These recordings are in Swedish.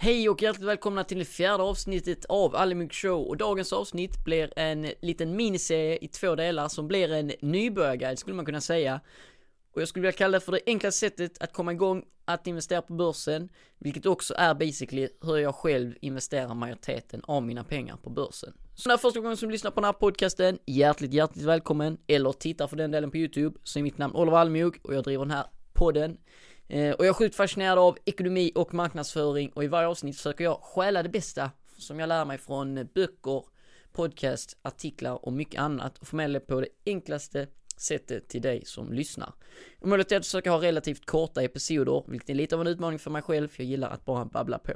Hej och hjärtligt välkomna till det fjärde avsnittet av Alimug Show och dagens avsnitt blir en liten miniserie i två delar som blir en nybörjarguide skulle man kunna säga. Och jag skulle vilja kalla det för det enklaste sättet att komma igång att investera på börsen, vilket också är basically hur jag själv investerar majoriteten av mina pengar på börsen. Så när första gången som du lyssnar på den här podcasten, hjärtligt, hjärtligt välkommen, eller tittar för den delen på YouTube, så är mitt namn Oliver Almog och jag driver den här podden Eh, och jag är sjukt fascinerad av ekonomi och marknadsföring och i varje avsnitt försöker jag stjäla det bästa som jag lär mig från böcker, podcast, artiklar och mycket annat och förmedla det på det enklaste sättet till dig som lyssnar. Och målet är att försöka ha relativt korta episoder, vilket är lite av en utmaning för mig själv, för jag gillar att bara babbla på.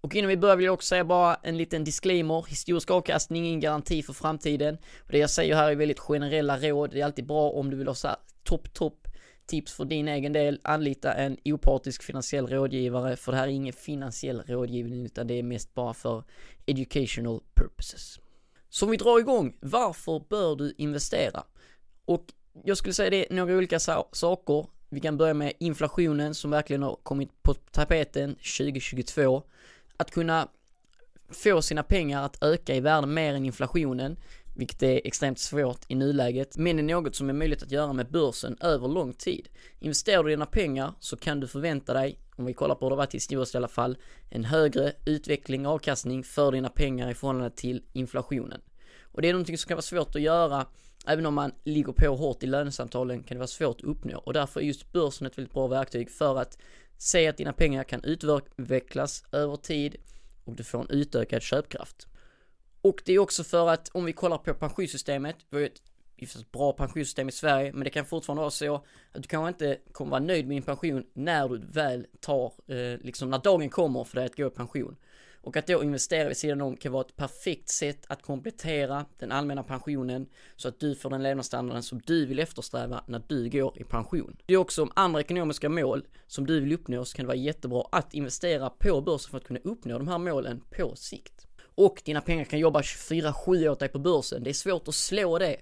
Och innan vi börjar vill jag också säga bara en liten disclaimer, historisk avkastning är ingen garanti för framtiden. Och det jag säger här är väldigt generella råd, det är alltid bra om du vill ha så här topp, topp tips för din egen del, anlita en opartisk finansiell rådgivare, för det här är ingen finansiell rådgivning, utan det är mest bara för educational purposes. Så om vi drar igång, varför bör du investera? Och jag skulle säga det är några olika saker. Vi kan börja med inflationen som verkligen har kommit på tapeten 2022. Att kunna få sina pengar att öka i värde mer än inflationen vilket är extremt svårt i nuläget, men är något som är möjligt att göra med börsen över lång tid. Investerar du dina pengar så kan du förvänta dig, om vi kollar på hur det varit historiskt i alla fall, en högre utveckling och avkastning för dina pengar i förhållande till inflationen. Och det är någonting som kan vara svårt att göra Även om man ligger på hårt i lönesamtalen kan det vara svårt att uppnå och därför är just börsen ett väldigt bra verktyg för att se att dina pengar kan utvecklas över tid och du får en utökad köpkraft. Och det är också för att om vi kollar på pensionssystemet, vi har ju ett ett bra pensionssystem i Sverige, men det kan fortfarande vara så att du kanske inte kommer vara nöjd med din pension när du väl tar, eh, liksom när dagen kommer för dig att gå i pension. Och att då investera vid sidan om kan vara ett perfekt sätt att komplettera den allmänna pensionen så att du får den levnadsstandarden som du vill eftersträva när du går i pension. Det är också om andra ekonomiska mål som du vill uppnå så kan det vara jättebra att investera på börsen för att kunna uppnå de här målen på sikt och dina pengar kan jobba 24-7 åt dig på börsen. Det är svårt att slå det.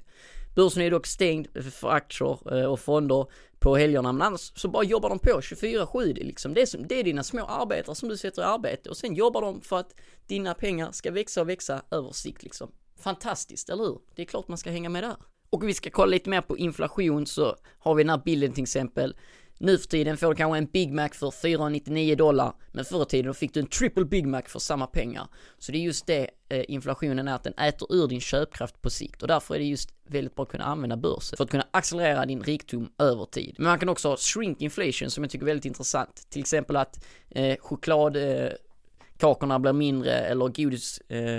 Börsen är dock stängd för aktier eh, och fonder på helgerna, men annars så bara jobbar de på 24-7. Det, liksom, det, är som, det är dina små arbetare som du sätter i arbete och sen jobbar de för att dina pengar ska växa och växa över sikt liksom. Fantastiskt, eller hur? Det är klart man ska hänga med där. Och vi ska kolla lite mer på inflation så har vi den här bilden till exempel. Nu för tiden får du kanske en Big Mac för 499 dollar, men förr i tiden fick du en triple Big Mac för samma pengar. Så det är just det eh, inflationen är, att den äter ur din köpkraft på sikt och därför är det just väldigt bra att kunna använda börsen för att kunna accelerera din rikdom över tid. Men man kan också ha shrink inflation som jag tycker är väldigt intressant. Till exempel att eh, chokladkakorna eh, blir mindre eller godispåsarna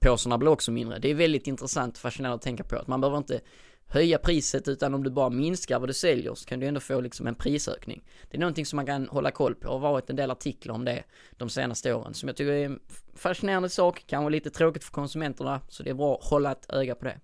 ehm, eh, blir också mindre. Det är väldigt intressant och fascinerande att tänka på att man behöver inte höja priset utan om du bara minskar vad du säljer så kan du ändå få liksom en prisökning. Det är någonting som man kan hålla koll på och varit en del artiklar om det de senaste åren som jag tycker är en fascinerande sak, kanske lite tråkigt för konsumenterna så det är bra att hålla ett öga på det.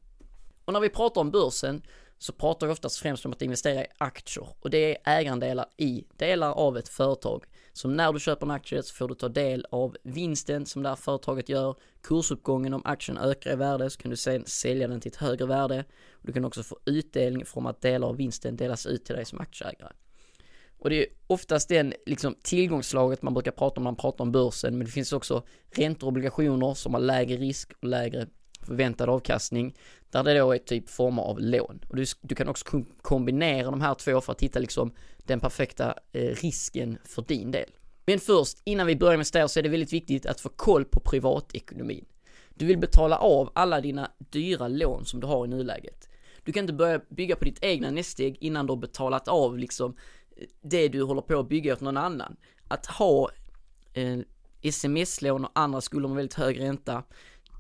Och när vi pratar om börsen så pratar vi oftast främst om att investera i aktier och det är ägarandelar i delar av ett företag. Så när du köper en aktie så får du ta del av vinsten som det här företaget gör, kursuppgången om aktien ökar i värde så kan du sen sälja den till ett högre värde. Du kan också få utdelning från att delar av vinsten delas ut till dig som aktieägare. Och det är oftast den liksom tillgångslaget man brukar prata om när man pratar om börsen, men det finns också räntor och obligationer som har lägre risk och lägre förväntad avkastning, där det då är typ former av lån. Och du, du kan också kombinera de här två för att hitta liksom den perfekta eh, risken för din del. Men först, innan vi börjar investera så är det väldigt viktigt att få koll på privatekonomin. Du vill betala av alla dina dyra lån som du har i nuläget. Du kan inte börja bygga på ditt egna näststeg innan du har betalat av liksom eh, det du håller på att bygga åt någon annan. Att ha eh, sms-lån och andra skulder med väldigt hög ränta,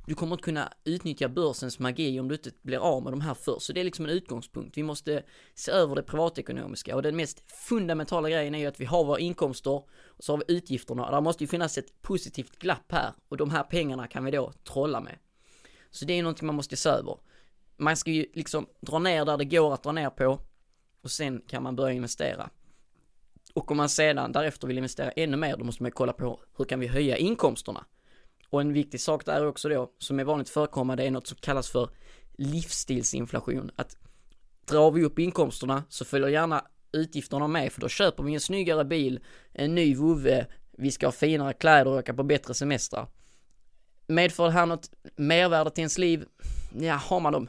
du kommer inte kunna utnyttja börsens magi om du inte blir av med de här först. Så det är liksom en utgångspunkt. Vi måste se över det privatekonomiska och den mest fundamentala grejen är ju att vi har våra inkomster och så har vi utgifterna och där måste ju finnas ett positivt glapp här och de här pengarna kan vi då trolla med. Så det är någonting man måste se över. Man ska ju liksom dra ner där det går att dra ner på och sen kan man börja investera. Och om man sedan därefter vill investera ännu mer, då måste man kolla på hur kan vi höja inkomsterna? Och en viktig sak där också då, som är vanligt förekommande, är något som kallas för livsstilsinflation. Att drar vi upp inkomsterna så följer gärna utgifterna med, för då köper vi en snyggare bil, en ny vovve, vi ska ha finare kläder och åka på bättre semestrar. Medför det här något mervärde till ens liv? Ja, har man de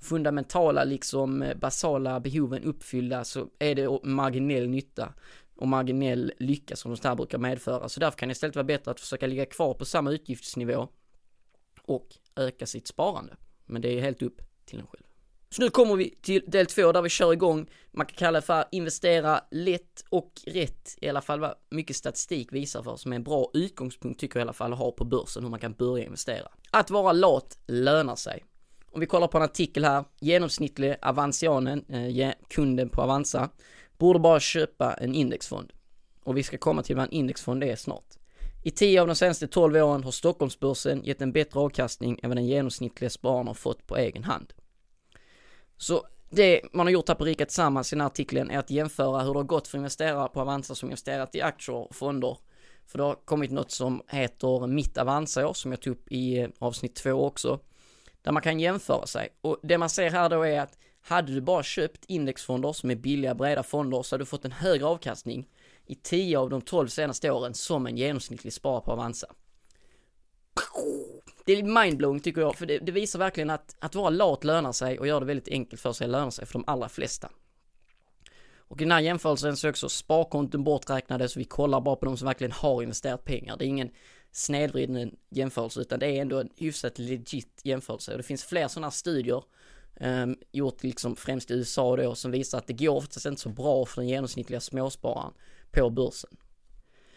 fundamentala liksom basala behoven uppfyllda så är det marginell nytta och marginell lycka som de här brukar medföra. Så därför kan det istället vara bättre att försöka ligga kvar på samma utgiftsnivå och öka sitt sparande. Men det är helt upp till en själv. Så nu kommer vi till del två där vi kör igång, man kan kalla det för investera lätt och rätt, i alla fall vad mycket statistik visar för, som är en bra utgångspunkt tycker jag i alla fall att ha på börsen, hur man kan börja investera. Att vara lat lönar sig. Om vi kollar på en artikel här, genomsnittlig Avansianen, eh, kunden på Avanza, borde bara köpa en indexfond. Och vi ska komma till vad en indexfond är snart. I 10 av de senaste 12 åren har Stockholmsbörsen gett en bättre avkastning än vad den genomsnittliga spararen har fått på egen hand. Så det man har gjort här på Rika Tillsammans i den här artikeln är att jämföra hur det har gått för investerare på Avanza som investerat i aktier och fonder. För det har kommit något som heter Mitt Avanza-år som jag tog upp i eh, avsnitt 2 också. Där man kan jämföra sig. Och det man ser här då är att hade du bara köpt indexfonder som är billiga breda fonder så hade du fått en högre avkastning i 10 av de 12 senaste åren som en genomsnittlig sparare på Avanza. Det är mindblowing tycker jag, för det, det, visar verkligen att, att vara lat lönar sig och göra det väldigt enkelt för sig lönar sig för de allra flesta. Och i den här jämförelsen så är också sparkonton borträknade så vi kollar bara på de som verkligen har investerat pengar. Det är ingen snedvriden jämförelse utan det är ändå en hyfsat legit jämförelse. Och det finns fler sådana studier um, gjort liksom främst i USA då som visar att det går oftast inte så bra för den genomsnittliga småspararen på börsen.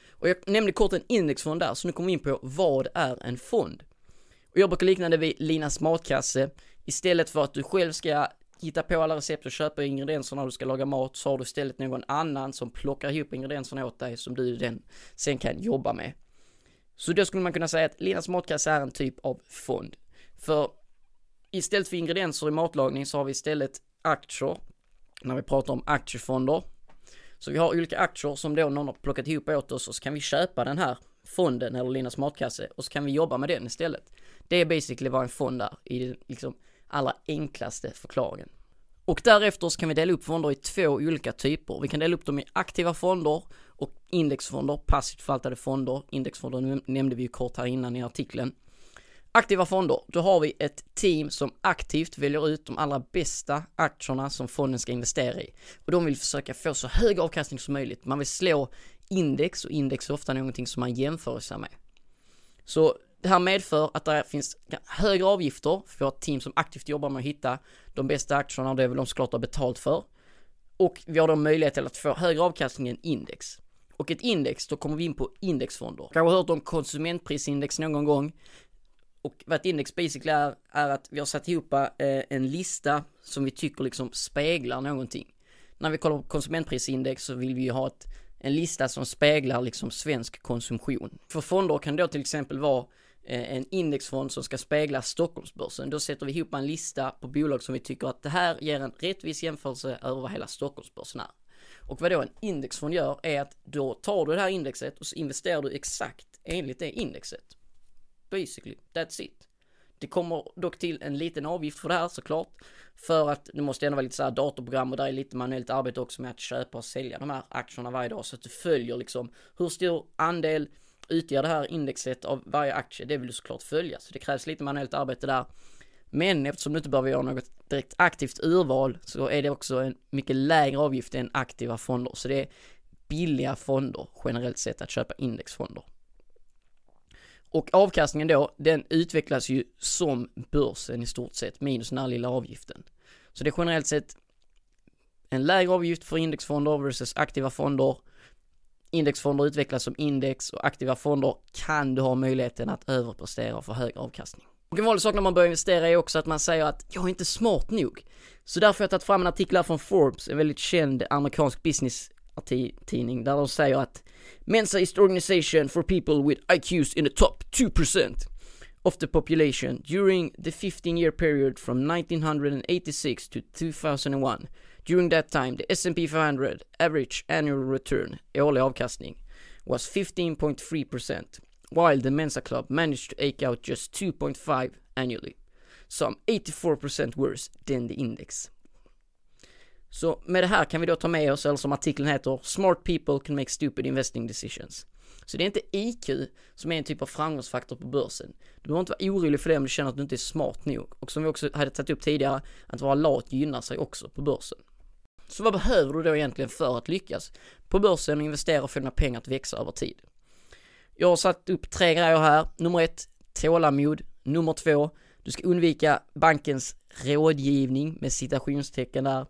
Och jag nämnde kort en indexfond där, så nu kommer vi in på vad är en fond? Och jag brukar likna det vid Linas matkasse. Istället för att du själv ska hitta på alla recept och köpa ingredienserna när du ska laga mat så har du istället någon annan som plockar ihop ingredienserna åt dig som du den sen kan jobba med. Så då skulle man kunna säga att Linas matkasse är en typ av fond. För istället för ingredienser i matlagning så har vi istället aktier. När vi pratar om aktiefonder så vi har olika aktier som då någon har plockat ihop åt oss och så kan vi köpa den här fonden eller Linas matkasse och så kan vi jobba med den istället. Det är basically vad en fond är i den liksom allra enklaste förklaringen. Och därefter så kan vi dela upp fonder i två olika typer. Vi kan dela upp dem i aktiva fonder och indexfonder, passivt förvaltade fonder. Indexfonder nämnde vi ju kort här innan i artikeln. Aktiva fonder, då har vi ett team som aktivt väljer ut de allra bästa aktierna som fonden ska investera i. Och de vill försöka få så hög avkastning som möjligt. Man vill slå index och index är ofta någonting som man jämför sig med. Så det här medför att det finns högre avgifter för ett team som aktivt jobbar med att hitta de bästa aktierna och det är väl de såklart har betalt för. Och vi har då möjlighet till att få högre avkastning än index. Och ett index, då kommer vi in på indexfonder. Kanske hört om konsumentprisindex någon gång. Och vad ett index basically är, är att vi har satt ihop eh, en lista som vi tycker liksom speglar någonting. När vi kollar på konsumentprisindex så vill vi ju ha ett, en lista som speglar liksom svensk konsumtion. För fonder kan då till exempel vara eh, en indexfond som ska spegla Stockholmsbörsen. Då sätter vi ihop en lista på bolag som vi tycker att det här ger en rättvis jämförelse över vad hela Stockholmsbörsen är. Och vad då en indexfond gör är att då tar du det här indexet och så investerar du exakt enligt det indexet. Basically, that's it. Det kommer dock till en liten avgift för det här såklart. För att det måste ändå vara lite så här datorprogram och där är lite manuellt arbete också med att köpa och sälja de här aktierna varje dag. Så att du följer liksom hur stor andel utgör det här indexet av varje aktie. Det vill du såklart följa. Så det krävs lite manuellt arbete där. Men eftersom du inte behöver göra något direkt aktivt urval så är det också en mycket lägre avgift än aktiva fonder. Så det är billiga fonder generellt sett att köpa indexfonder. Och avkastningen då, den utvecklas ju som börsen i stort sett, minus den här lilla avgiften. Så det är generellt sett en lägre avgift för indexfonder versus aktiva fonder. Indexfonder utvecklas som index och aktiva fonder kan du ha möjligheten att överprestera och få högre avkastning. Och en vanlig sak när man börjar investera är också att man säger att jag är inte smart nog. Så därför har jag tagit fram en artikel här från Forbes, en väldigt känd amerikansk business tidning där de säger att Mensa organization for people with IQs in the top 2% of the population during the 15 year period from 1986 to 2001. During that time, the S&P 500 average annual return, årlig avkastning, was 15.3%, while the Mensa Club managed to eke out just 2.5 annually, some 84% worse than the index. Så med det här kan vi då ta med oss, eller som artikeln heter, Smart people can make stupid investing decisions. Så det är inte IQ som är en typ av framgångsfaktor på börsen. Du behöver inte vara orolig för det om du känner att du inte är smart nog. Och som vi också hade tagit upp tidigare, att vara lat gynnar sig också på börsen. Så vad behöver du då egentligen för att lyckas på börsen och investera och få dina pengar att växa över tid? Jag har satt upp tre grejer här. Nummer ett, tålamod. Nummer två, du ska undvika bankens rådgivning med citationstecken där.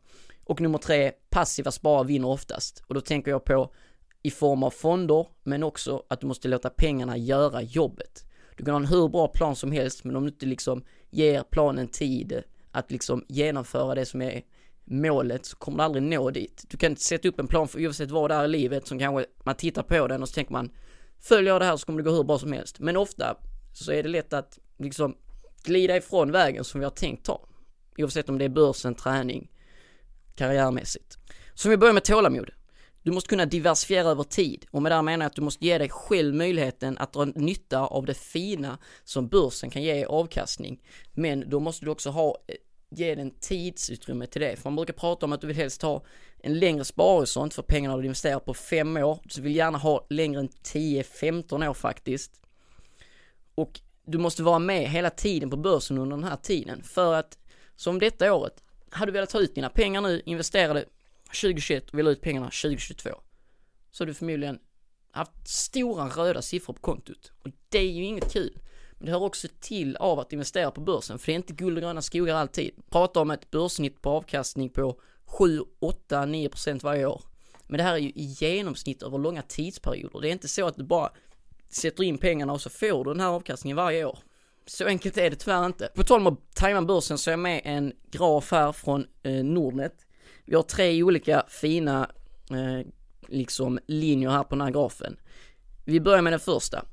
Och nummer tre, passiva sparare vinner oftast. Och då tänker jag på i form av fonder, men också att du måste låta pengarna göra jobbet. Du kan ha en hur bra plan som helst, men om du inte liksom ger planen tid att liksom genomföra det som är målet så kommer du aldrig nå dit. Du kan inte sätta upp en plan för oavsett vad det är i livet som kanske man tittar på den och så tänker man följer jag det här så kommer det gå hur bra som helst. Men ofta så är det lätt att liksom glida ifrån vägen som vi har tänkt ta. Oavsett om det är börsen, träning, karriärmässigt. Så om vi börjar med tålamod. Du måste kunna diversifiera över tid och med det menar jag att du måste ge dig själv möjligheten att dra nytta av det fina som börsen kan ge i avkastning. Men då måste du också ha eh, ge den tidsutrymme till det. För man brukar prata om att du vill helst ha en längre sparhorisont för pengarna du investerar på fem år. Du vill gärna ha längre än 10-15 år faktiskt. Och du måste vara med hela tiden på börsen under den här tiden. För att, som detta året, hade du velat ta ut dina pengar nu, investerade 2021 och vill ut pengarna 2022. Så har du förmodligen haft stora röda siffror på kontot. Och det är ju inget kul. Men det hör också till av att investera på börsen, för det är inte guld och gröna skogar alltid. Prata om ett börssnitt på avkastning på 7, 8, 9 procent varje år. Men det här är ju i genomsnitt över långa tidsperioder. Det är inte så att du bara sätter in pengarna och så får du den här avkastningen varje år. Så enkelt är det tyvärr inte. På tal om att tajma börsen så är jag med en graf här från eh, Nordnet. Vi har tre olika fina eh, liksom linjer här på den här grafen. Vi börjar med den första.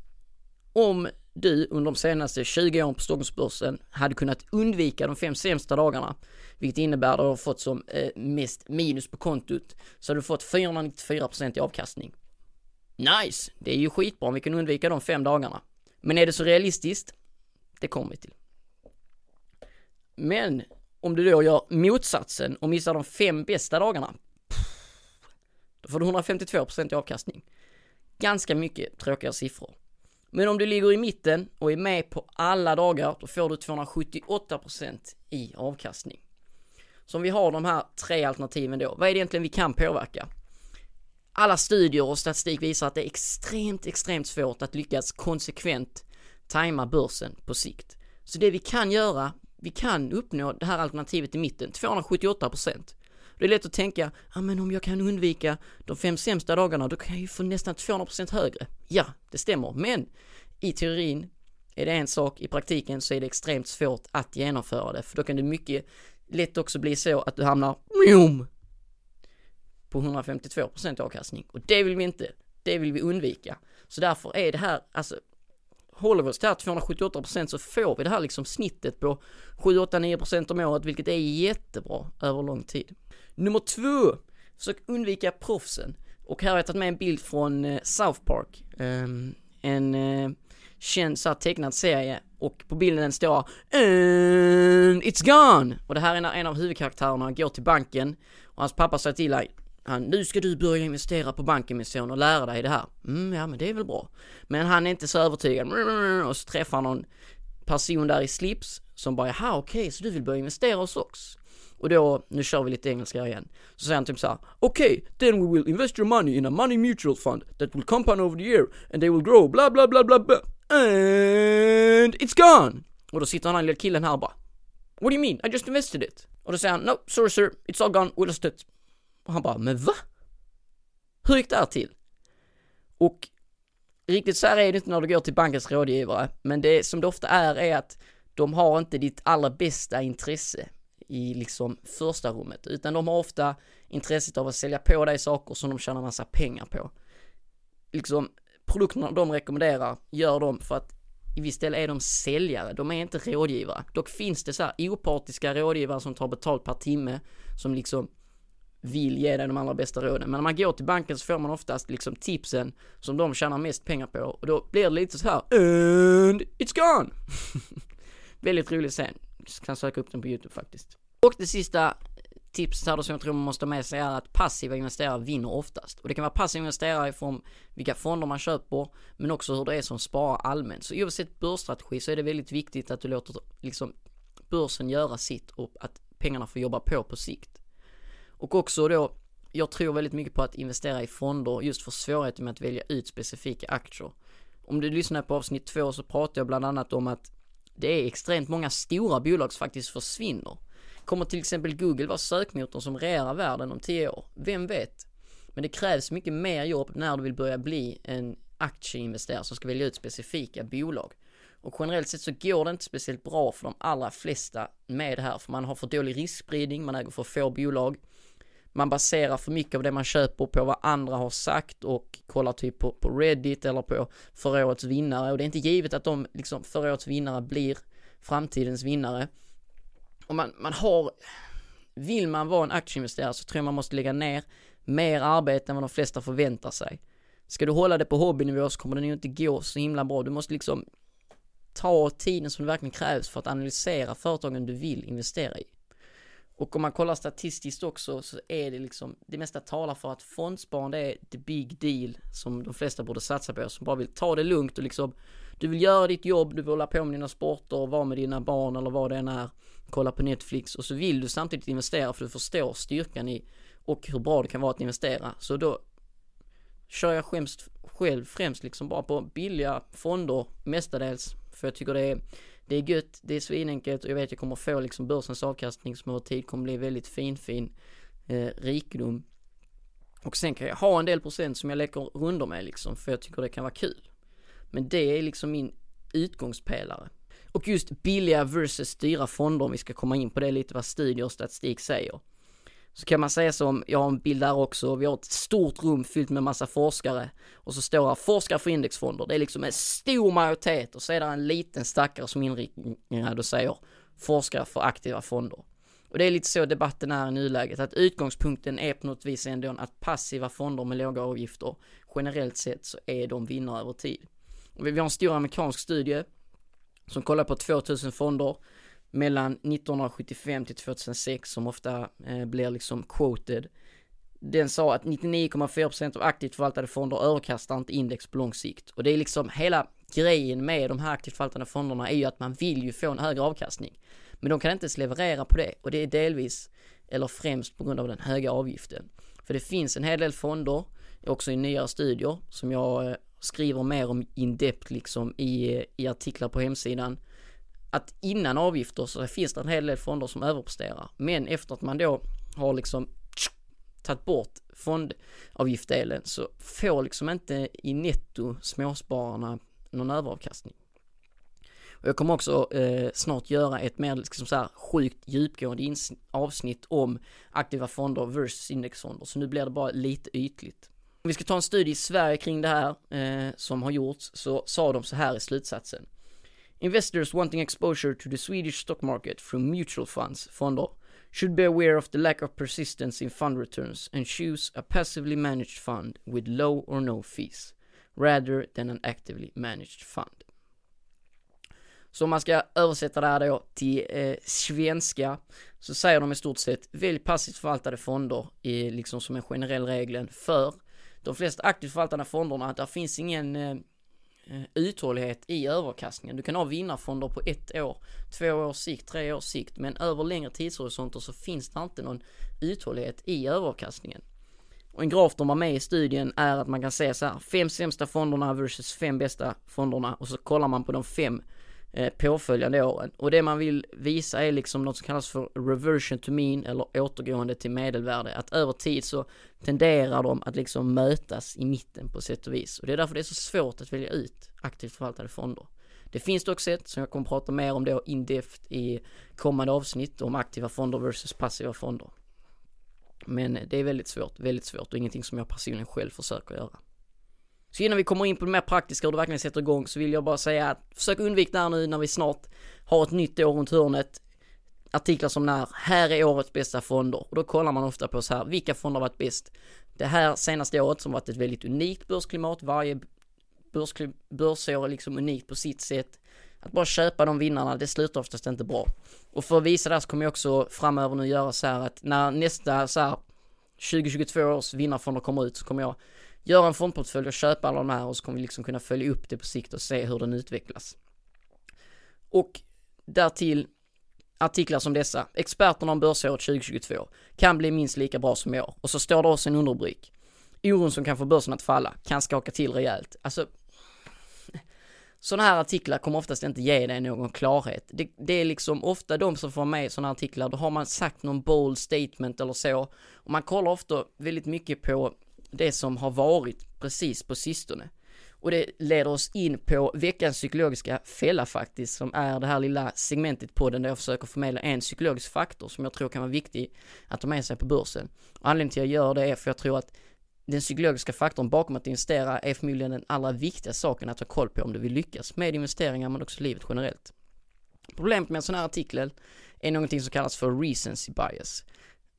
Om du under de senaste 20 åren på Stockholmsbörsen hade kunnat undvika de fem sämsta dagarna, vilket innebär att du har fått som eh, mest minus på kontot, så har du fått 494% i avkastning. Nice! Det är ju skitbra om vi kan undvika de fem dagarna. Men är det så realistiskt? Det kommer vi till. Men om du då gör motsatsen och missar de fem bästa dagarna, då får du 152% i avkastning. Ganska mycket tråkiga siffror. Men om du ligger i mitten och är med på alla dagar, då får du 278% i avkastning. Så om vi har de här tre alternativen då, vad är det egentligen vi kan påverka? Alla studier och statistik visar att det är extremt, extremt svårt att lyckas konsekvent tajma börsen på sikt. Så det vi kan göra, vi kan uppnå det här alternativet i mitten, 278%. Det är lätt att tänka, ja men om jag kan undvika de fem sämsta dagarna, då kan jag ju få nästan 200% högre. Ja, det stämmer, men i teorin är det en sak, i praktiken så är det extremt svårt att genomföra det, för då kan det mycket lätt också bli så att du hamnar på 152% avkastning. Och det vill vi inte, det vill vi undvika. Så därför är det här, alltså håller vi oss till här 278% så får vi det här liksom snittet på 7, 8, 9% om året, vilket är jättebra över lång tid. Nummer två, försök undvika proffsen. Och här har jag tagit med en bild från eh, South Park. Um, en uh, känd så tecknad serie och på bilden står And it's gone! Och det här är när en av huvudkaraktärerna går till banken och hans pappa säger till han, nu ska du börja investera på banken min son och lära dig det här. Mm, ja men det är väl bra. Men han är inte så övertygad. Och så träffar han någon person där i slips som bara, jaha okej, okay, så du vill börja investera hos oss? Och då, nu kör vi lite engelska igen. Så säger han typ såhär, okej, okay, then we will invest your money in a money mutual fund that will compound over the year and they will grow bla bla bla bla bla and it's gone! Och då sitter han den lilla killen här och bara, what do you mean? I just invested it. Och då säger han, no, sorry sir, it's all gone, we lost it. Och han bara, men va? Hur gick det här till? Och riktigt så här är det inte när du går till bankens rådgivare, men det som det ofta är är att de har inte ditt allra bästa intresse i liksom första rummet, utan de har ofta intresset av att sälja på dig saker som de tjänar massa pengar på. Liksom, produkterna de rekommenderar gör de för att i viss del är de säljare, de är inte rådgivare. Dock finns det så här opartiska rådgivare som tar betalt per timme, som liksom vill ge dig de allra bästa råden. Men när man går till banken så får man oftast liksom tipsen som de tjänar mest pengar på och då blir det lite så här and it's gone. Väldigt rolig scen. Kan söka upp den på YouTube faktiskt. Och det sista tipset här då som jag tror man måste ha med sig är att passiva investerare vinner oftast. Och det kan vara passiva investerare från vilka fonder man köper, men också hur det är som sparar allmänt. Så oavsett börsstrategi så är det väldigt viktigt att du låter liksom börsen göra sitt och att pengarna får jobba på på sikt. Och också då, jag tror väldigt mycket på att investera i fonder just för svårigheten med att välja ut specifika aktier. Om du lyssnar på avsnitt två så pratar jag bland annat om att det är extremt många stora bolag som faktiskt försvinner. Kommer till exempel Google vara sökmotorn som regerar världen om tio år? Vem vet? Men det krävs mycket mer jobb när du vill börja bli en aktieinvesterare som ska välja ut specifika bolag. Och generellt sett så går det inte speciellt bra för de allra flesta med det här, för man har för dålig riskspridning, man äger för få bolag. Man baserar för mycket av det man köper på vad andra har sagt och kollar typ på, på Reddit eller på förra årets vinnare och det är inte givet att de liksom förra årets vinnare blir framtidens vinnare. Och man, man har, vill man vara en aktieinvesterare så tror jag man måste lägga ner mer arbete än vad de flesta förväntar sig. Ska du hålla det på hobbynivå så kommer det nog inte gå så himla bra. Du måste liksom ta tiden som det verkligen krävs för att analysera företagen du vill investera i. Och om man kollar statistiskt också så är det liksom, det mesta talar för att fondsparande är the big deal som de flesta borde satsa på, som bara vill ta det lugnt och liksom, du vill göra ditt jobb, du vill hålla på med dina sporter, vara med dina barn eller vad det än är, kolla på Netflix och så vill du samtidigt investera för du förstår styrkan i och hur bra det kan vara att investera. Så då kör jag främst, själv främst liksom bara på billiga fonder mestadels för jag tycker det är, det är gött, det är svinenkelt och jag vet att jag kommer få liksom börsens avkastning som över tid kommer bli väldigt fin, fin eh, rikedom. Och sen kan jag ha en del procent som jag leker runder med liksom, för jag tycker det kan vara kul. Men det är liksom min utgångspelare. Och just billiga versus dyra fonder, om vi ska komma in på det lite vad studier och statistik säger. Så kan man säga som, jag har en bild där också, vi har ett stort rum fyllt med massa forskare och så står det forskare för indexfonder. Det är liksom en stor majoritet och så är det en liten stackare som inriktad och säger forskare för aktiva fonder. Och det är lite så debatten är i nuläget, att utgångspunkten är på något vis ändå att passiva fonder med låga avgifter, generellt sett så är de vinnare över tid. Vi har en stor amerikansk studie som kollar på 2000 fonder mellan 1975 till 2006 som ofta eh, blir liksom quoted. Den sa att 99,4% av aktivt förvaltade fonder överkastar inte index på lång sikt. Och det är liksom hela grejen med de här aktivt förvaltade fonderna är ju att man vill ju få en högre avkastning. Men de kan inte ens leverera på det och det är delvis, eller främst på grund av den höga avgiften. För det finns en hel del fonder, också i nyare studier, som jag eh, skriver mer om in-depth liksom i, eh, i artiklar på hemsidan att innan avgifter så finns det en hel del fonder som överpresterar. Men efter att man då har liksom tagit bort fondavgiftdelen så får liksom inte i netto småspararna någon överavkastning. Och jag kommer också eh, snart göra ett mer liksom så här sjukt djupgående avsnitt om aktiva fonder versus indexfonder. Så nu blir det bara lite ytligt. Om vi ska ta en studie i Sverige kring det här eh, som har gjorts så sa de så här i slutsatsen. Investors wanting exposure to the Swedish stock market through mutual funds, fonder, should be aware of the lack of persistence in fund returns and choose a passively managed fund with low or no fees, rather than an actively managed fund. Så om man ska översätta det här då till eh, svenska så säger de i stort sett välj passivt förvaltade fonder i, liksom som en generell regel för de flesta aktivt förvaltade fonderna, där finns ingen eh, Eh, uthållighet i överkastningen. Du kan ha vinnarfonder på ett år, två års sikt, tre års sikt, men över längre tidshorisonter så finns det inte någon uthållighet i överkastningen. Och en graf de har med i studien är att man kan se så här, fem sämsta fonderna versus fem bästa fonderna och så kollar man på de fem eh, Eh, påföljande åren. Och det man vill visa är liksom något som kallas för reversion to mean eller återgående till medelvärde. Att över tid så tenderar de att liksom mötas i mitten på sätt och vis. Och det är därför det är så svårt att välja ut aktivt förvaltade fonder. Det finns dock sätt som jag kommer prata mer om då in i kommande avsnitt om aktiva fonder versus passiva fonder. Men eh, det är väldigt svårt, väldigt svårt och ingenting som jag personligen själv försöker göra. Så innan vi kommer in på det mer praktiska och det verkligen sätter igång så vill jag bara säga att försök undvika det här nu när vi snart har ett nytt år runt hörnet. Artiklar som när, här är årets bästa fonder. Och då kollar man ofta på så här, vilka fonder har varit bäst? Det här senaste året som varit ett väldigt unikt börsklimat, varje börsår är liksom unikt på sitt sätt. Att bara köpa de vinnarna, det slutar oftast inte bra. Och för att visa det här så kommer jag också framöver nu göra så här att när nästa så här 2022 års vinnarfonder kommer ut så kommer jag göra en fondportfölj och köpa alla de här och så kommer vi liksom kunna följa upp det på sikt och se hur den utvecklas. Och därtill artiklar som dessa, experterna om börsåret 2022 kan bli minst lika bra som i år. Och så står det också en underrubrik. Oron som kan få börsen att falla kan skaka till rejält. Alltså, sådana här artiklar kommer oftast inte ge dig någon klarhet. Det, det, är liksom ofta de som får med sådana artiklar, då har man sagt någon bold statement eller så. Och man kollar ofta väldigt mycket på det som har varit precis på sistone. Och det leder oss in på veckans psykologiska fälla faktiskt, som är det här lilla segmentet på den där jag försöker förmedla en psykologisk faktor som jag tror kan vara viktig att ta med sig på börsen. Och anledningen till att jag gör det är för jag tror att den psykologiska faktorn bakom att investera är förmodligen den allra viktigaste saken att ha koll på om du vill lyckas med investeringar men också livet generellt. Problemet med en sån här artikel är någonting som kallas för recency bias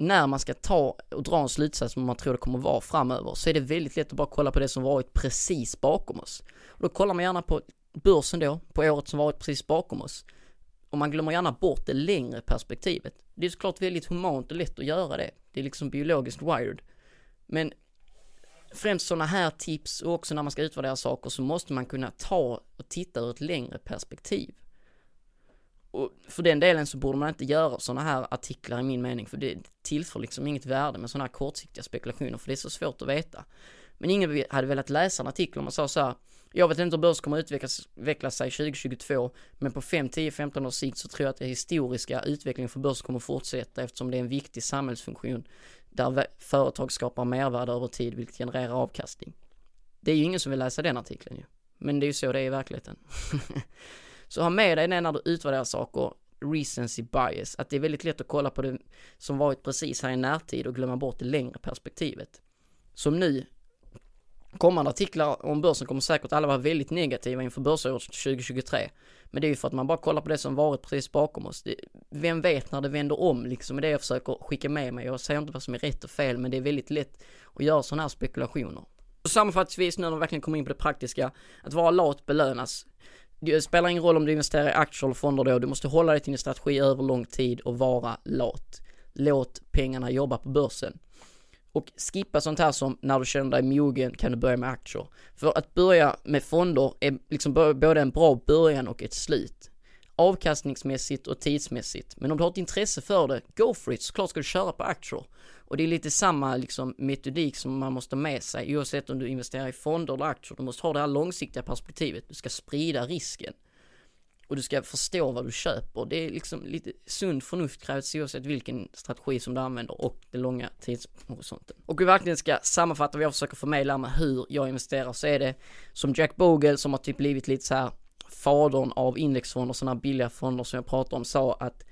när man ska ta och dra en slutsats som man tror det kommer vara framöver så är det väldigt lätt att bara kolla på det som varit precis bakom oss. Och då kollar man gärna på börsen då, på året som varit precis bakom oss. Och man glömmer gärna bort det längre perspektivet. Det är såklart väldigt humant och lätt att göra det. Det är liksom biologiskt wired. Men främst sådana här tips och också när man ska utvärdera saker så måste man kunna ta och titta ur ett längre perspektiv. Och för den delen så borde man inte göra sådana här artiklar i min mening, för det tillför liksom inget värde med sådana här kortsiktiga spekulationer, för det är så svårt att veta. Men ingen hade velat läsa en artikel om man sa så här, jag vet inte hur börsen kommer utvecklas, utveckla sig 2022, men på 5, 10, 15 års sikt så tror jag att den historiska utvecklingen för börsen kommer fortsätta eftersom det är en viktig samhällsfunktion där företag skapar mervärde över tid, vilket genererar avkastning. Det är ju ingen som vill läsa den artikeln ju. Men det är ju så det är i verkligheten. Så ha med dig det när du utvärderar saker, recency bias, att det är väldigt lätt att kolla på det som varit precis här i närtid och glömma bort det längre perspektivet. Som nu, kommande artiklar om börsen kommer säkert alla vara väldigt negativa inför börsåret 2023. Men det är ju för att man bara kollar på det som varit precis bakom oss. Det, vem vet när det vänder om liksom, är det jag försöker skicka med mig. Jag säger inte vad som är rätt och fel, men det är väldigt lätt att göra sådana här spekulationer. Så sammanfattningsvis nu när vi verkligen kommer in på det praktiska, att vara lat belönas. Det spelar ingen roll om du investerar i aktier eller fonder då, du måste hålla dig till din strategi över lång tid och vara lat. Låt pengarna jobba på börsen. Och skippa sånt här som när du känner dig mogen kan du börja med aktier. För att börja med fonder är liksom både en bra början och ett slut. Avkastningsmässigt och tidsmässigt. Men om du har ett intresse för det, go for it. Såklart ska du köra på aktier. Och det är lite samma liksom metodik som man måste ha med sig oavsett om du investerar i fonder eller aktier. Du måste ha det här långsiktiga perspektivet. Du ska sprida risken. Och du ska förstå vad du köper. Det är liksom lite sund förnuft krävs oavsett vilken strategi som du använder och den långa tidshorisonten. Och vi verkligen ska sammanfatta vad jag försöker förmedla med hur jag investerar så är det som Jack Bogle som har typ blivit lite så här fadern av indexfonder, sådana här billiga fonder som jag pratade om, sa att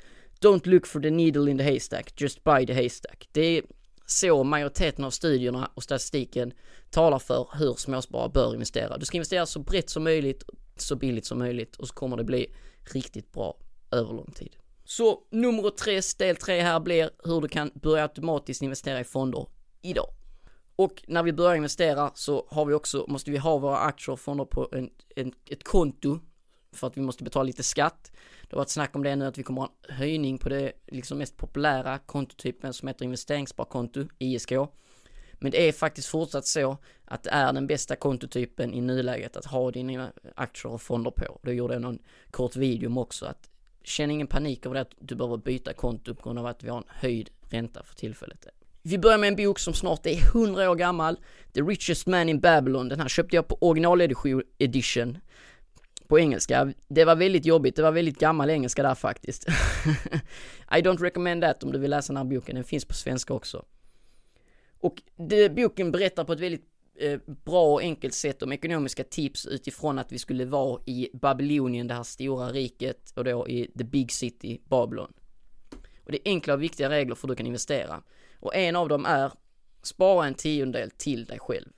Don't look for the needle in the haystack, just buy the haystack. Det är så majoriteten av studierna och statistiken talar för hur småsparare bör investera. Du ska investera så brett som möjligt, så billigt som möjligt och så kommer det bli riktigt bra över lång tid. Så nummer tre, del tre här blir hur du kan börja automatiskt investera i fonder idag. Och när vi börjar investera så har vi också, måste vi ha våra aktier och fonder på en, en, ett konto för att vi måste betala lite skatt. Det har varit snack om det nu att vi kommer ha en höjning på det liksom mest populära kontotypen som heter investeringssparkonto, ISK. Men det är faktiskt fortsatt så att det är den bästa kontotypen i nuläget att ha dina aktier och fonder på. Då gjorde jag någon kort video om också att känn ingen panik över det att du behöver byta konto på grund av att vi har en höjd ränta för tillfället. Vi börjar med en bok som snart är 100 år gammal. The Richest Man in Babylon. Den här köpte jag på original edition på engelska. Det var väldigt jobbigt, det var väldigt gammal engelska där faktiskt. I don't recommend that om du vill läsa den här boken, den finns på svenska också. Och det, boken berättar på ett väldigt eh, bra och enkelt sätt om ekonomiska tips utifrån att vi skulle vara i Babylonien, det här stora riket, och då i the big city, Babylon. Och det är enkla och viktiga regler för hur du kan investera. Och en av dem är, spara en tiondel till dig själv.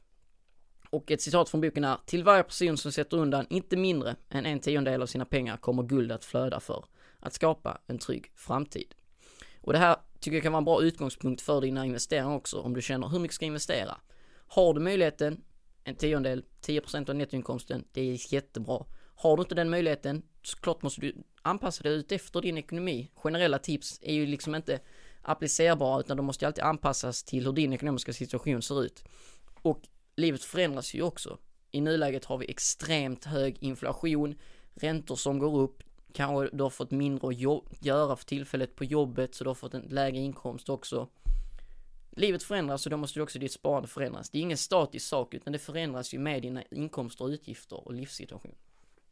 Och ett citat från boken är, till varje person som sätter undan inte mindre än en tiondel av sina pengar kommer guld att flöda för att skapa en trygg framtid. Och det här tycker jag kan vara en bra utgångspunkt för dina investeringar också om du känner hur mycket ska jag investera? Har du möjligheten, en tiondel, 10% av nettoinkomsten, det är jättebra. Har du inte den möjligheten, såklart måste du anpassa dig ut efter din ekonomi. Generella tips är ju liksom inte applicerbara utan de måste alltid anpassas till hur din ekonomiska situation ser ut. Och livet förändras ju också. I nuläget har vi extremt hög inflation, räntor som går upp, kanske du har fått mindre att göra för tillfället på jobbet så du har fått en lägre inkomst också. Livet förändras och då måste ju också ditt sparande förändras. Det är ingen statisk sak utan det förändras ju med dina inkomster och utgifter och livssituation.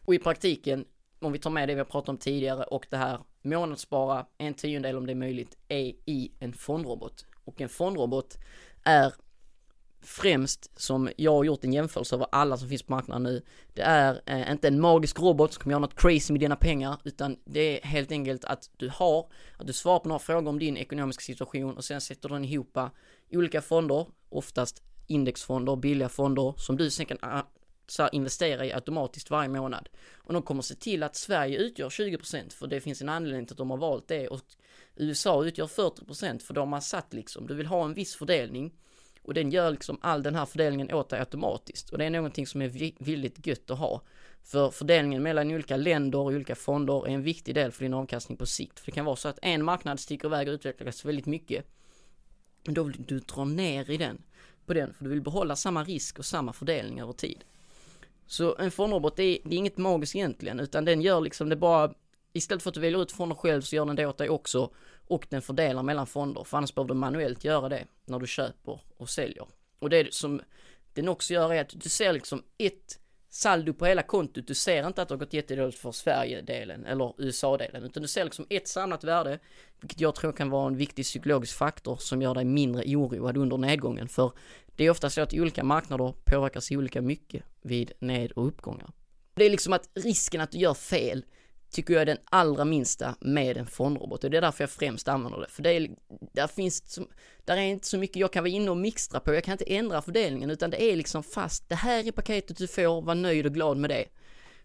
Och i praktiken, om vi tar med det vi har pratat om tidigare och det här månadsspara en tiondel om det är möjligt är i en fondrobot. Och en fondrobot är främst som jag har gjort en jämförelse över alla som finns på marknaden nu. Det är eh, inte en magisk robot som kommer göra något crazy med dina pengar utan det är helt enkelt att du har, att du svarar på några frågor om din ekonomiska situation och sen sätter den ihop olika fonder, oftast indexfonder, billiga fonder som du sen kan ah, så investera i automatiskt varje månad. Och de kommer se till att Sverige utgör 20% för det finns en anledning till att de har valt det och USA utgör 40% för de har satt liksom, du vill ha en viss fördelning och den gör liksom all den här fördelningen åt dig automatiskt. Och det är någonting som är väldigt gött att ha. För fördelningen mellan olika länder och olika fonder är en viktig del för din avkastning på sikt. För det kan vara så att en marknad sticker iväg och utvecklas väldigt mycket. Men då vill du dra ner i den, på den, för du vill behålla samma risk och samma fördelning över tid. Så en fondrobot, är, det är inget magiskt egentligen, utan den gör liksom det bara, istället för att du väljer ut fonder själv så gör den det åt dig också och den fördelar mellan fonder, för annars behöver du manuellt göra det när du köper och säljer. Och det som den också gör är att du ser liksom ett saldo på hela kontot. Du ser inte att det har gått jättedåligt för Sverige-delen eller USA-delen, utan du ser liksom ett samlat värde, vilket jag tror kan vara en viktig psykologisk faktor som gör dig mindre oroad under nedgången. För det är ofta så att olika marknader påverkas olika mycket vid ned och uppgångar. Det är liksom att risken att du gör fel tycker jag är den allra minsta med en fondrobot och det är därför jag främst använder det. För det är, där finns, som, där är inte så mycket jag kan vara inne och mixtra på, jag kan inte ändra fördelningen utan det är liksom fast, det här är paketet du får, var nöjd och glad med det.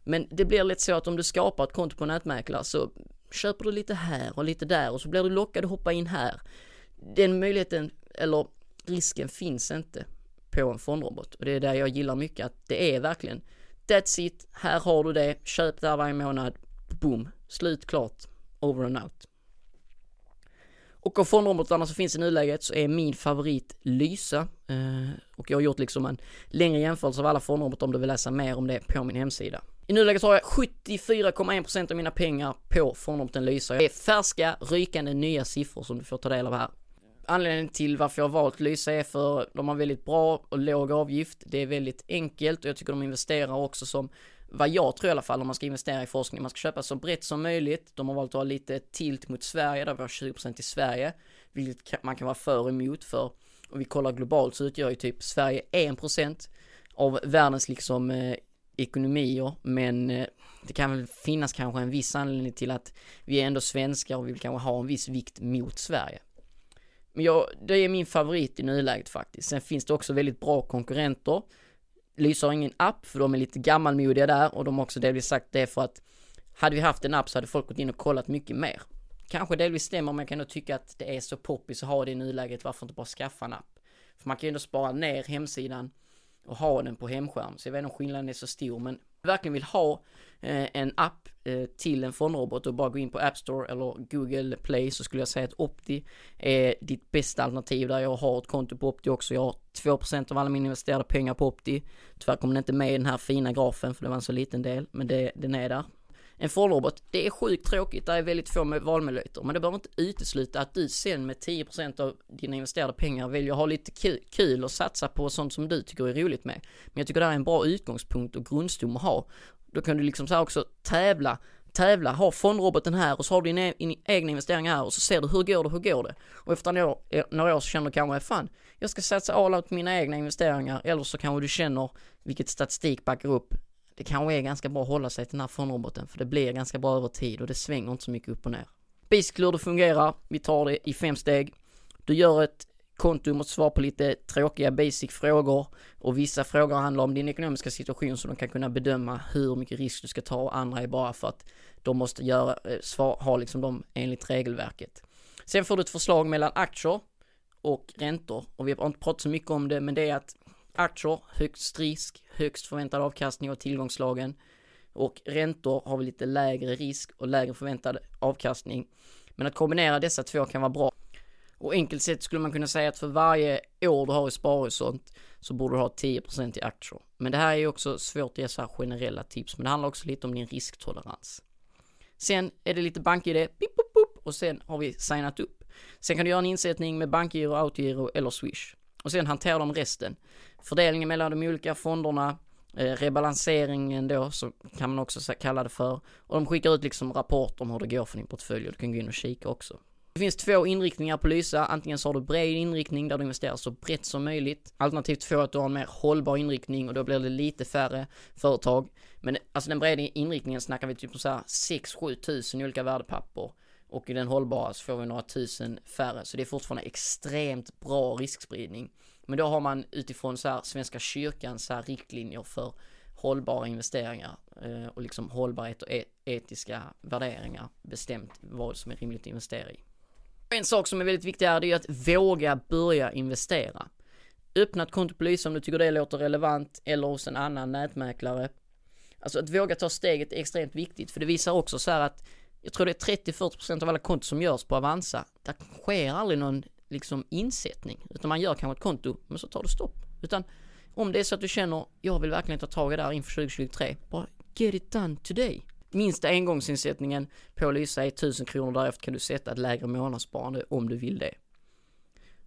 Men det blir lätt så att om du skapar ett konto på nätmäklare så köper du lite här och lite där och så blir du lockad att hoppa in här. Den möjligheten, eller risken finns inte på en fondrobot och det är där jag gillar mycket att det är verkligen That's it, här har du det, köp där varje månad, boom, slut, klart, over and out. Och av fondrobotarna som finns i nuläget så är min favorit Lysa. Eh, och jag har gjort liksom en längre jämförelse av alla fondrobotar om du vill läsa mer om det på min hemsida. I nuläget har jag 74,1% av mina pengar på fondroboten Lysa. Det är färska, rykande nya siffror som du får ta del av här. Anledningen till varför jag har valt Lysa är för de har väldigt bra och låg avgift. Det är väldigt enkelt och jag tycker de investerar också som vad jag tror i alla fall om man ska investera i forskning, man ska köpa så brett som möjligt. De har valt att ha lite tilt mot Sverige, där vi har 20% i Sverige, vilket man kan vara för och emot för. Om vi kollar globalt så utgör ju typ Sverige 1% av världens liksom eh, ekonomier, men eh, det kan väl finnas kanske en viss anledning till att vi är ändå svenskar och vi vill kanske ha en viss vikt mot Sverige. Men jag, det är min favorit i nuläget faktiskt. Sen finns det också väldigt bra konkurrenter Lysa har ingen app för de är lite gammalmodiga där och de har också delvis sagt det för att hade vi haft en app så hade folk gått in och kollat mycket mer. Kanske delvis stämmer men jag kan nog tycka att det är så poppis att ha det i nuläget, varför inte bara skaffa en app? För man kan ju ändå spara ner hemsidan och ha den på hemskärm, så jag vet inte om skillnaden är så stor men verkligen vill ha eh, en app eh, till en fondrobot och bara gå in på App Store eller Google Play så skulle jag säga att Opti är ditt bästa alternativ där jag har ett konto på Opti också. Jag har 2% av alla mina investerade pengar på Opti. Tyvärr kom den inte med i den här fina grafen för det var en så liten del, men det, den är där. En fondrobot, det är sjukt tråkigt, det är väldigt få valmöjligheter, men det behöver inte utesluta att du sen med 10% av dina investerade pengar väljer att ha lite kul och satsa på sånt som du tycker är roligt med. Men jag tycker det här är en bra utgångspunkt och grundstom att ha. Då kan du liksom så här också tävla, tävla, ha fondroboten här och så har du din e- egna investering här och så ser du hur går det, hur går det? Och efter några år, eh, några år så känner du kanske, fan, jag ska satsa all out på mina egna investeringar eller så kanske du känner vilket statistik backar upp det kanske är ganska bra att hålla sig till den här fondroboten för det blir ganska bra över tid och det svänger inte så mycket upp och ner. Basically hur det fungerar, vi tar det i fem steg. Du gör ett konto, du måste svara på lite tråkiga basic frågor och vissa frågor handlar om din ekonomiska situation så de kan kunna bedöma hur mycket risk du ska ta och andra är bara för att de måste göra, eh, svar, ha liksom dem enligt regelverket. Sen får du ett förslag mellan aktier och räntor och vi har inte pratat så mycket om det men det är att aktier, högst risk, högst förväntad avkastning av tillgångslagen. och räntor har vi lite lägre risk och lägre förväntad avkastning. Men att kombinera dessa två kan vara bra. Och enkelt sett skulle man kunna säga att för varje år du har i sparhorisont så borde du ha 10% i aktier. Men det här är ju också svårt att ge så här generella tips, men det handlar också lite om din risktolerans. Sen är det lite bank-id, pip, pip, och sen har vi signat upp. Sen kan du göra en insättning med bankgiro, autogiro eller swish. Och sen hanterar de resten. Fördelningen mellan de olika fonderna, eh, rebalanseringen då, så kan man också kalla det för. Och de skickar ut liksom rapporter om hur det går för din portfölj och du kan gå in och kika också. Det finns två inriktningar på Lysa. Antingen så har du bred inriktning där du investerar så brett som möjligt. Alternativt två att du har en mer hållbar inriktning och då blir det lite färre företag. Men alltså den breda inriktningen snackar vi typ om så här 6-7 tusen olika värdepapper. Och i den hållbara så får vi några tusen färre. Så det är fortfarande extremt bra riskspridning. Men då har man utifrån så här Svenska kyrkans så här riktlinjer för hållbara investeringar eh, och liksom hållbarhet och e- etiska värderingar bestämt vad som är rimligt att investera i. En sak som är väldigt viktig är det är att våga börja investera. Öppna ett konto på Lysa om du tycker det låter relevant eller hos en annan nätmäklare. Alltså att våga ta steget är extremt viktigt för det visar också så här att jag tror det är 30-40% av alla konton som görs på Avanza. Där sker aldrig någon liksom insättning utan man gör kanske ett konto men så tar det stopp. Utan om det är så att du känner jag vill verkligen ta tag i det här inför 2023. Bara get it done today minsta engångsinsättningen på Lysa är 1000 kronor. Därefter kan du sätta ett lägre månadssparande om du vill det.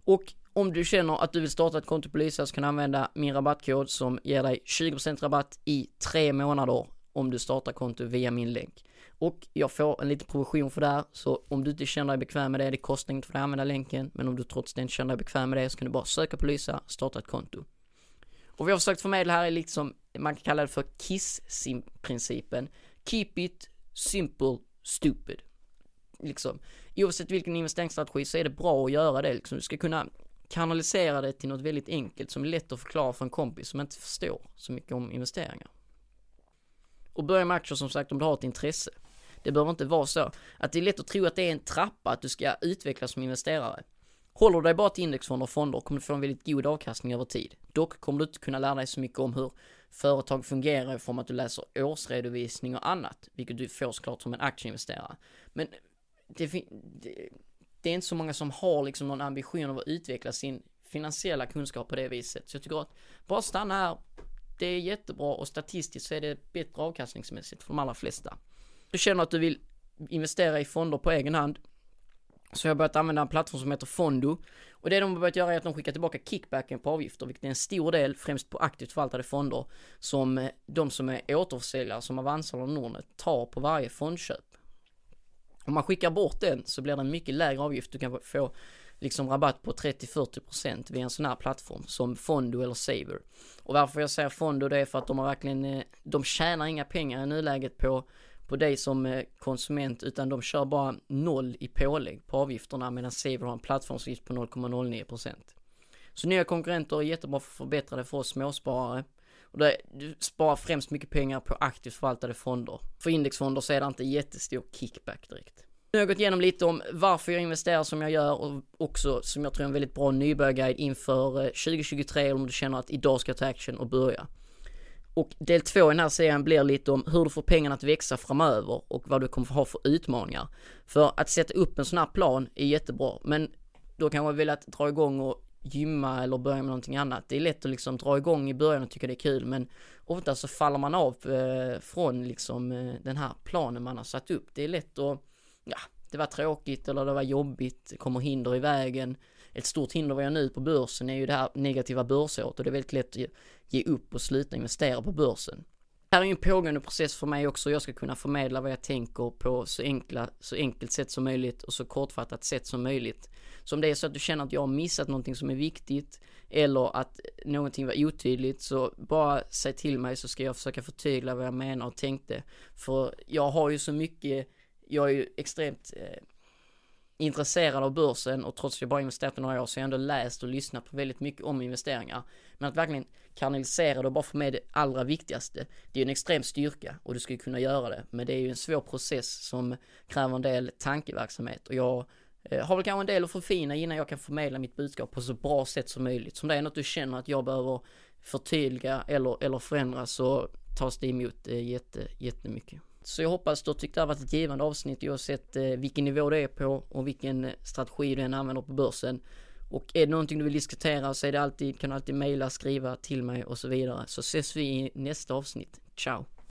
Och om du känner att du vill starta ett konto på Lysa så kan du använda min rabattkod som ger dig 20% rabatt i tre månader om du startar konto via min länk. Och jag får en liten provision för det här, så om du inte känner dig bekväm med det, det kostar inte för dig att använda länken, men om du trots det inte känner dig bekväm med det så kan du bara söka på Lysa, starta ett konto. Och vi har försökt förmedla här är liksom, man kan kalla det för KISS-principen. Keep it simple stupid. Liksom. Oavsett vilken investeringsstrategi så är det bra att göra det liksom. Du ska kunna kanalisera det till något väldigt enkelt som är lätt att förklara för en kompis som inte förstår så mycket om investeringar. Och börja med aktier som sagt om du har ett intresse. Det behöver inte vara så att det är lätt att tro att det är en trappa att du ska utvecklas som investerare. Håller du dig bara till indexfonder och fonder kommer du få en väldigt god avkastning över tid. Dock kommer du inte kunna lära dig så mycket om hur företag fungerar i form av att du läser årsredovisning och annat, vilket du får såklart som en aktieinvesterare. Men det, det, det är inte så många som har liksom någon ambition av att utveckla sin finansiella kunskap på det viset. Så jag tycker att bara stanna här, det är jättebra och statistiskt så är det bättre avkastningsmässigt för de allra flesta. Du känner att du vill investera i fonder på egen hand, så jag har börjat använda en plattform som heter Fondo. Och det de har börjat göra är att de skickar tillbaka kickbacken på avgifter, vilket är en stor del, främst på aktivt förvaltade fonder, som eh, de som är återförsäljare, som Avanza eller Nordnet, tar på varje fondköp. Om man skickar bort den så blir det en mycket lägre avgift. Du kan få liksom rabatt på 30-40% via en sån här plattform som Fondo eller Saver. Och varför jag säger Fondo det är för att de har verkligen, eh, de tjänar inga pengar i nuläget på på dig som eh, konsument utan de kör bara noll i pålägg på avgifterna medan Saver har en plattformsavgift på 0,09%. Så nya konkurrenter är jättebra för att förbättra det för oss småsparare. Och det, du sparar främst mycket pengar på aktivt förvaltade fonder. För indexfonder så är det inte jättestor kickback direkt. Nu har jag gått igenom lite om varför jag investerar som jag gör och också som jag tror är en väldigt bra nybörjarguide inför eh, 2023 om du känner att idag ska jag ta action och börja. Och del två i den här serien blir lite om hur du får pengarna att växa framöver och vad du kommer ha för utmaningar. För att sätta upp en sån här plan är jättebra, men då kan man vilja att dra igång och gymma eller börja med någonting annat. Det är lätt att liksom dra igång i början och tycka det är kul, men ofta så faller man av eh, från liksom eh, den här planen man har satt upp. Det är lätt att, ja, det var tråkigt eller det var jobbigt, det kommer hinder i vägen. Ett stort hinder vad jag nu på börsen är ju det här negativa börsåret och det är väldigt lätt att ge upp och sluta investera på börsen. Det här är ju en pågående process för mig också. Jag ska kunna förmedla vad jag tänker på så, enkla, så enkelt sätt som möjligt och så kortfattat sätt som möjligt. Så om det är så att du känner att jag har missat någonting som är viktigt eller att någonting var otydligt så bara säg till mig så ska jag försöka förtydliga vad jag menar och tänkte. För jag har ju så mycket, jag är ju extremt eh, intresserad av börsen och trots att jag bara investerat i några år så har jag ändå läst och lyssnat på väldigt mycket om investeringar. Men att verkligen kanalisera det och bara få med det allra viktigaste, det är ju en extrem styrka och du ska ju kunna göra det. Men det är ju en svår process som kräver en del tankeverksamhet och jag eh, har väl kanske en del att förfina innan jag kan förmedla mitt budskap på så bra sätt som möjligt. Som det är något du känner att jag behöver förtydliga eller, eller förändra så tas det emot eh, jätte, jättemycket. Så jag hoppas du tyckte det har varit ett givande avsnitt oavsett eh, vilken nivå det är på och vilken eh, strategi du än använder på börsen. Och är det någonting du vill diskutera så är det alltid, kan du alltid mejla, skriva till mig och så vidare. Så ses vi i nästa avsnitt. Ciao!